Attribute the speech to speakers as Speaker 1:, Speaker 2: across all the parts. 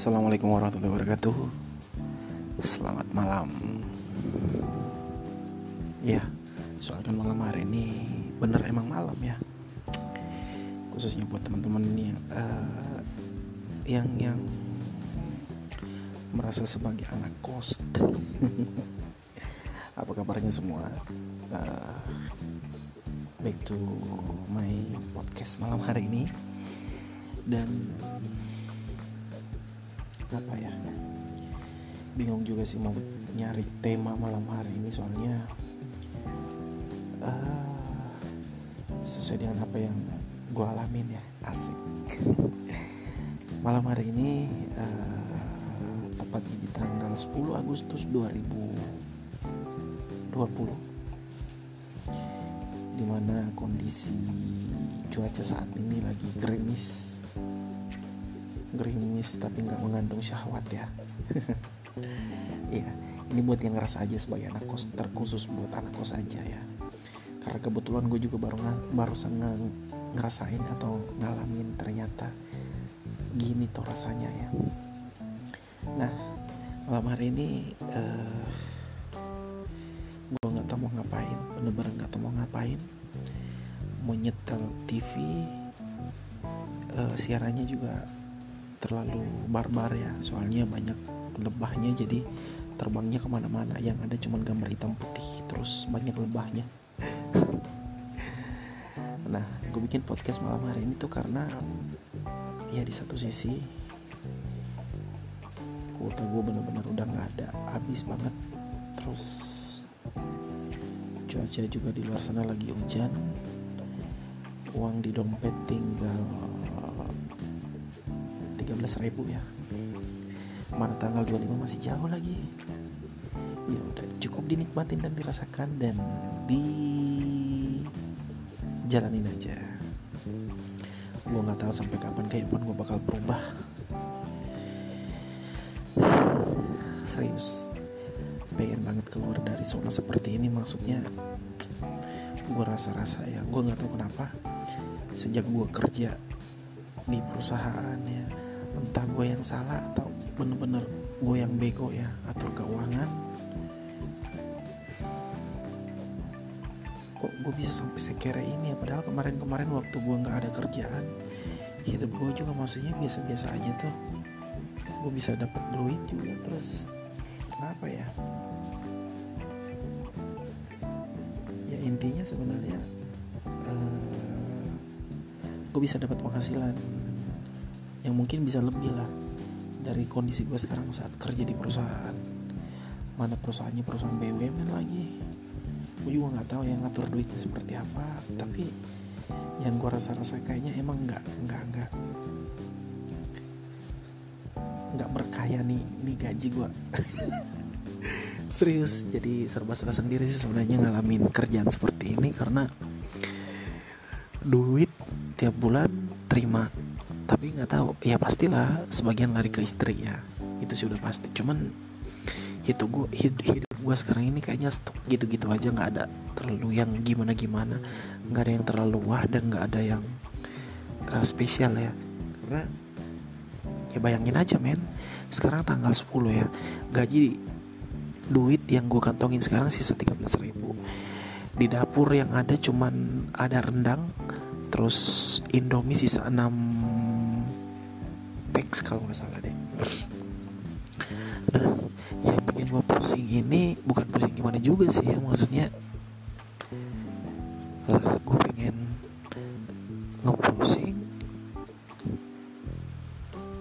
Speaker 1: Assalamualaikum warahmatullahi wabarakatuh. Selamat malam. Ya, soalnya malam hari ini bener emang malam ya. Khususnya buat teman-teman yang uh, Yang yang merasa sebagai anak kos. Apa kabarnya semua? Uh, Back to my podcast malam hari ini. Dan apa ya? Bingung juga sih mau nyari tema malam hari ini soalnya uh, sesuai dengan apa yang gue alamin ya. Asik. Malam hari ini uh, tepatnya di tanggal 10 Agustus 2020 di mana kondisi cuaca saat ini lagi gerimis gerimis tapi nggak mengandung syahwat ya Iya, ini buat yang ngerasa aja sebagai anak kos terkhusus buat anak kos aja ya. Karena kebetulan gue juga baru baru nge ngerasain atau ngalamin ternyata gini tuh rasanya ya. Nah, malam hari ini uh, gue nggak tahu mau ngapain, bener-bener nggak tahu mau ngapain. Mau nyetel TV, uh, eh, siarannya juga terlalu barbar ya. Soalnya banyak lebahnya jadi terbangnya ke mana-mana. Yang ada cuma gambar hitam putih terus banyak lebahnya. Nah gue bikin podcast malam hari ini tuh karena ya di satu sisi kuota gue bener-bener udah nggak ada. Habis banget. Terus cuaca juga di luar sana lagi hujan. Uang di dompet tinggal 13 ribu ya. Mana tanggal 25 masih jauh lagi. Ya udah cukup dinikmatin dan dirasakan dan di jalanin aja. Gue nggak tahu sampai kapan kehidupan gue bakal berubah. Serius pengen banget keluar dari zona seperti ini maksudnya. Gue rasa-rasa ya gue nggak tahu kenapa. Sejak gue kerja di perusahaan ya entah gue yang salah atau bener-bener gue yang bego ya atur keuangan. Kok gue bisa sampai sekere ini ya? Padahal kemarin-kemarin waktu gue nggak ada kerjaan hidup gue juga maksudnya biasa-biasa aja tuh. Gue bisa dapat duit juga terus apa ya? Ya intinya sebenarnya uh, gue bisa dapat penghasilan yang mungkin bisa lebih lah dari kondisi gue sekarang saat kerja di perusahaan. Mana perusahaannya perusahaan BUMN lagi. Gue juga nggak tahu yang ngatur duitnya seperti apa tapi yang gue rasa-rasa kayaknya emang nggak nggak nggak nggak berkaya nih nih gaji gue serius jadi serba salah sendiri sih sebenarnya ngalamin kerjaan seperti ini karena duit tiap bulan terima tapi nggak tahu. Ya pastilah sebagian lari ke istri ya. Itu sih udah pasti. Cuman itu gue hidup, hidup gue sekarang ini kayaknya stok gitu-gitu aja. Nggak ada terlalu yang gimana gimana nggak ada yang terlalu wah dan nggak ada yang uh, spesial ya. Karena ya bayangin aja men. Sekarang tanggal 10 ya. Gaji duit yang gue kantongin sekarang sisa 13 ribu. Di dapur yang ada cuman ada rendang terus indomie sisa 6 Apex kalau nggak salah deh. Nah yang bikin gue pusing ini bukan pusing gimana juga sih ya maksudnya lah gue pengen ngepusing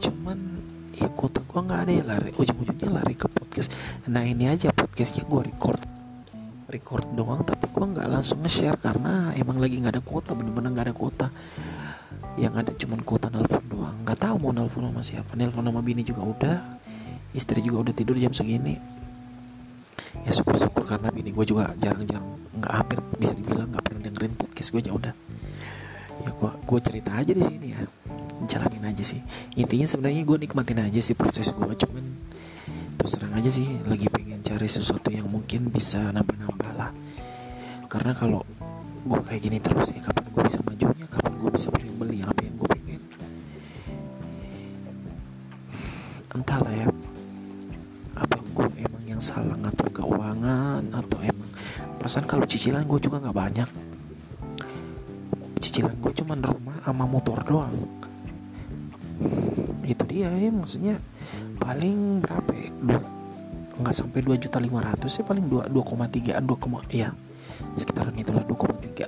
Speaker 1: cuman ya kota gue nggak ada ya lari ujung-ujungnya lari ke podcast. Nah ini aja podcastnya gue record record doang tapi gue nggak langsung nge-share karena emang lagi nggak ada kuota bener-bener nggak ada kuota yang ada cuman kuota nelfon doang. Nggak tahu mau nelfon sama siapa. Nelfon sama bini juga udah. Istri juga udah tidur jam segini. Ya syukur-syukur karena bini gue juga jarang-jarang nggak hampir bisa dibilang nggak pernah dengerin podcast gue ya udah. Ya gue gue cerita aja di sini ya. Jalanin aja sih. Intinya sebenarnya gue nikmatin aja sih proses gue cuman terus terang aja sih lagi pengen cari sesuatu yang mungkin bisa nambah-nambah lah. Karena kalau gue kayak gini terus ya kapan gue bisa majunya entahlah ya. Apa gue emang yang salah ngatur keuangan atau emang perasaan kalau cicilan gue juga nggak banyak. Cicilan gue cuma rumah sama motor doang. Itu dia ya maksudnya paling berapa ya? Nggak sampai dua juta lima ratus ya paling dua dua koma tiga dua koma ya sekitaran itulah dua koma tiga.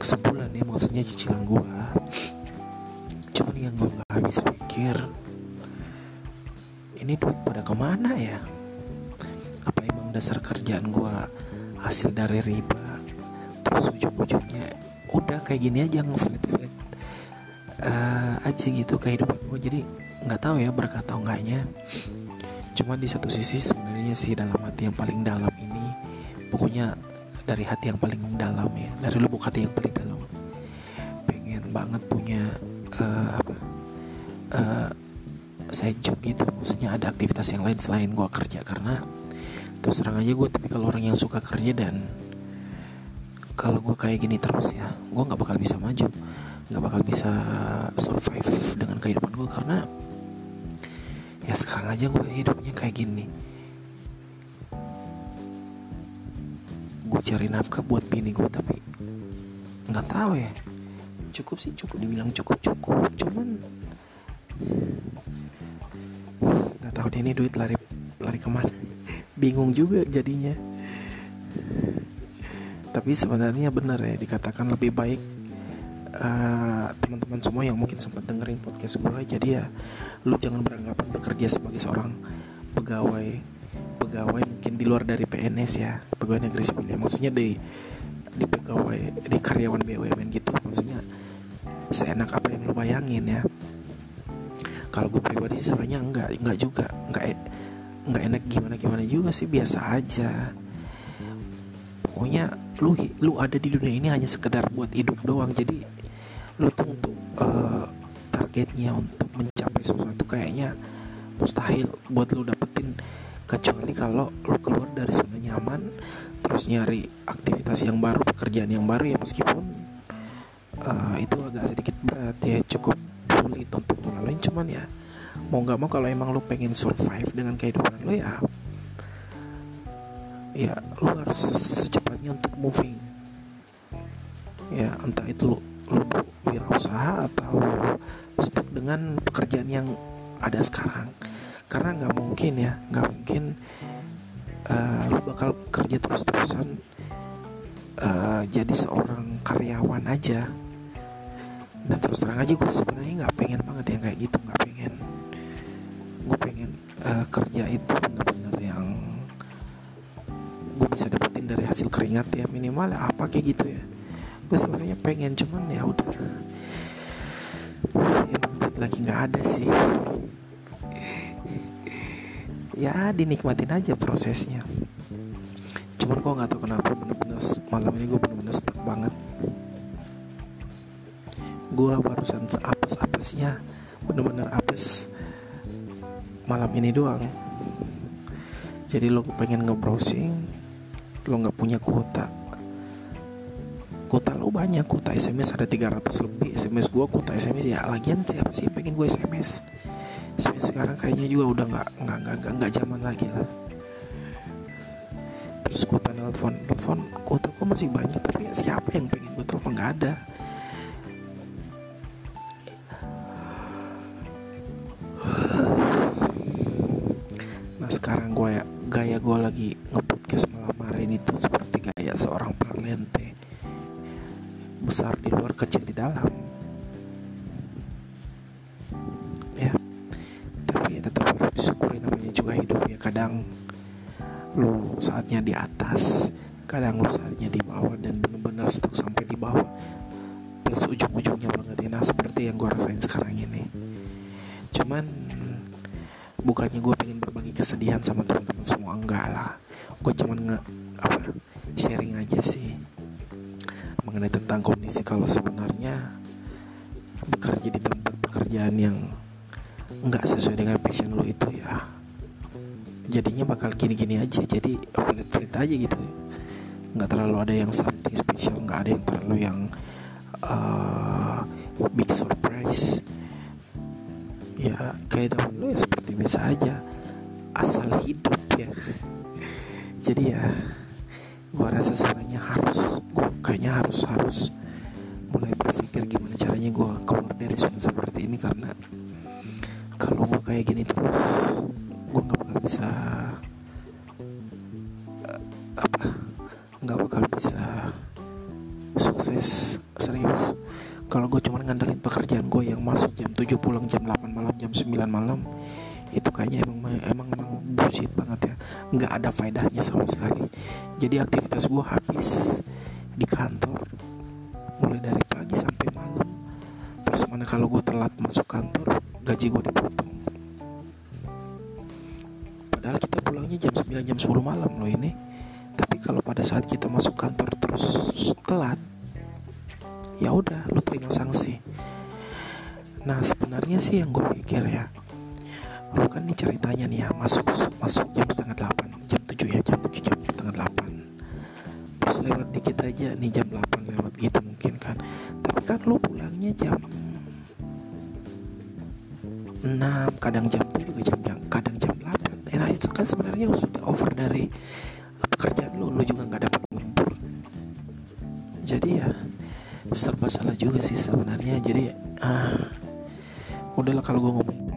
Speaker 1: Sebulan ya maksudnya cicilan gue cuman yang gue nggak habis pikir ke mana ya? Apa emang dasar kerjaan gue hasil dari riba terus ujung-ujungnya udah kayak gini aja ngeflat flat uh, aja gitu kehidupan gue jadi nggak tahu ya berkata atau enggaknya. Cuma di satu sisi sebenarnya sih dalam hati yang paling dalam ini pokoknya dari hati yang paling dalam ya dari lubuk hati yang paling dalam. Pengen banget punya uh, apa uh, side job gitu. Maksudnya ada aktivitas yang lain selain gue kerja. Karena terus terang aja gue tapi kalau orang yang suka kerja dan kalau gue kayak gini terus ya gue nggak bakal bisa maju. Nggak bakal bisa survive dengan kehidupan gue karena ya sekarang aja gue hidupnya kayak gini. Gue cari nafkah buat bini gue tapi nggak tahu ya. Cukup sih cukup dibilang cukup cukup cuman nggak tahu deh ini duit lari lari ke mana? Bingung juga jadinya. Tapi sebenarnya benar ya dikatakan lebih baik uh, teman-teman semua yang mungkin sempat dengerin podcast gue jadi ya lu jangan beranggapan bekerja sebagai seorang pegawai pegawai mungkin di luar dari PNS ya pegawai negeri sipil ya. Maksudnya di di pegawai di karyawan BUMN gitu. Maksudnya seenak apa yang lu bayangin ya kalau gue pribadi sebenarnya enggak enggak juga. Enggak e, enggak enak gimana gimana juga sih biasa aja. Pokoknya lu lu ada di dunia ini hanya sekedar buat hidup doang. Jadi lu tuh untuk uh, targetnya untuk mencapai sesuatu kayaknya mustahil buat lu dapetin. Kecuali kalau lu keluar dari zona nyaman terus nyari aktivitas yang baru pekerjaan yang baru ya meskipun uh, itu agak sedikit berat. Ya cukup sulit untuk cuman ya mau nggak mau kalau emang lu pengen survive dengan kehidupan lu ya ya lu harus secepatnya untuk moving. Ya entah itu lu, lu wirausaha atau stuck dengan pekerjaan yang ada sekarang. Karena nggak mungkin ya nggak mungkin uh, lu bakal kerja terus terusan uh, jadi seorang karyawan aja nah terus terang aja gue sebenarnya nggak pengen banget yang kayak gitu nggak pengen. Gue pengen uh, kerja itu benar-benar yang gue bisa dapetin dari hasil keringat ya minimal apa kayak gitu ya. Gue sebenarnya pengen cuman ya udah. Emang duit lagi nggak ada sih. Ya dinikmatin aja prosesnya. Cuman kok nggak tahu kenapa bener-bener malam ini gue bener-bener stuck banget gue barusan apes-apesnya bener-bener apes malam ini doang. Jadi lo pengen nge-browsing lo nggak punya kuota. Kuota lo banyak kuota SMS ada 300 lebih. SMS gue kuota SMS ya lagian siapa sih pengen gue SMS SMS sekarang kayaknya juga udah nggak nggak nggak nggak zaman lagi lah. Terus kuota telepon telepon kuota gue masih banyak tapi siapa yang pengen gue telepon? Nggak ada lagi ngepodcast malam hari ini tuh seperti gaya seorang parlente besar di luar kecil di dalam. Ya tapi tetap harus disyukuri namanya juga hidup ya. Kadang lu saatnya di atas kadang lu saatnya di bawah dan bener-bener stuck sampai di bawah. Plus ujung-ujungnya banget ya. Nah seperti yang gue rasain sekarang ini. Cuman bukannya gue pengen berbagi kesedihan sama teman-teman semua enggak lah. Gue cuman nge apa sharing aja sih mengenai tentang kondisi kalau sebenarnya bekerja di tempat pekerjaan yang nggak sesuai dengan passion lo itu ya jadinya bakal gini-gini aja. Jadi pelit-pelit aja gitu. Nggak terlalu ada yang something special nggak ada yang terlalu yang uh, big surprise. Ya kehidupan lu ya biasa aja asal hidup ya. Jadi ya gue rasa sebenarnya harus gue kayaknya harus harus mulai berpikir gimana caranya gue keluar dari zona seperti ini karena kalau gue kayak gini terus gue nggak bakal bisa uh, apa nggak bakal bisa sukses serius. Kalau gue cuma ngandelin pekerjaan gue yang masuk jam 7 pulang jam 8 malam jam 9 malam itu kayaknya emang emang emang bullshit banget ya. Nggak ada faedahnya sama sekali. Jadi aktivitas gue habis di kantor mulai dari pagi sampai malam. Terus mana kalau gue telat masuk kantor gaji gue dipotong. Padahal kita pulangnya jam 9 jam 10 malam loh ini. Tapi kalau pada saat kita masuk kantor terus telat ya udah lu terima sanksi. Nah sebenarnya sih yang gue pikir ya lu kan nih ceritanya nih ya masuk masuk jam setengah delapan jam tujuh ya jam tujuh jam setengah delapan. Terus lewat dikit aja nih jam delapan lewat gitu mungkin kan. Tapi kan lu pulangnya jam enam kadang jam tujuh juga jam, jam kadang jam delapan. Nah itu kan sebenarnya sudah over dari pekerjaan lu lu juga nggak dapat lembur jadi ya serba salah juga sih sebenarnya. Jadi ah udahlah kalau gue ngomong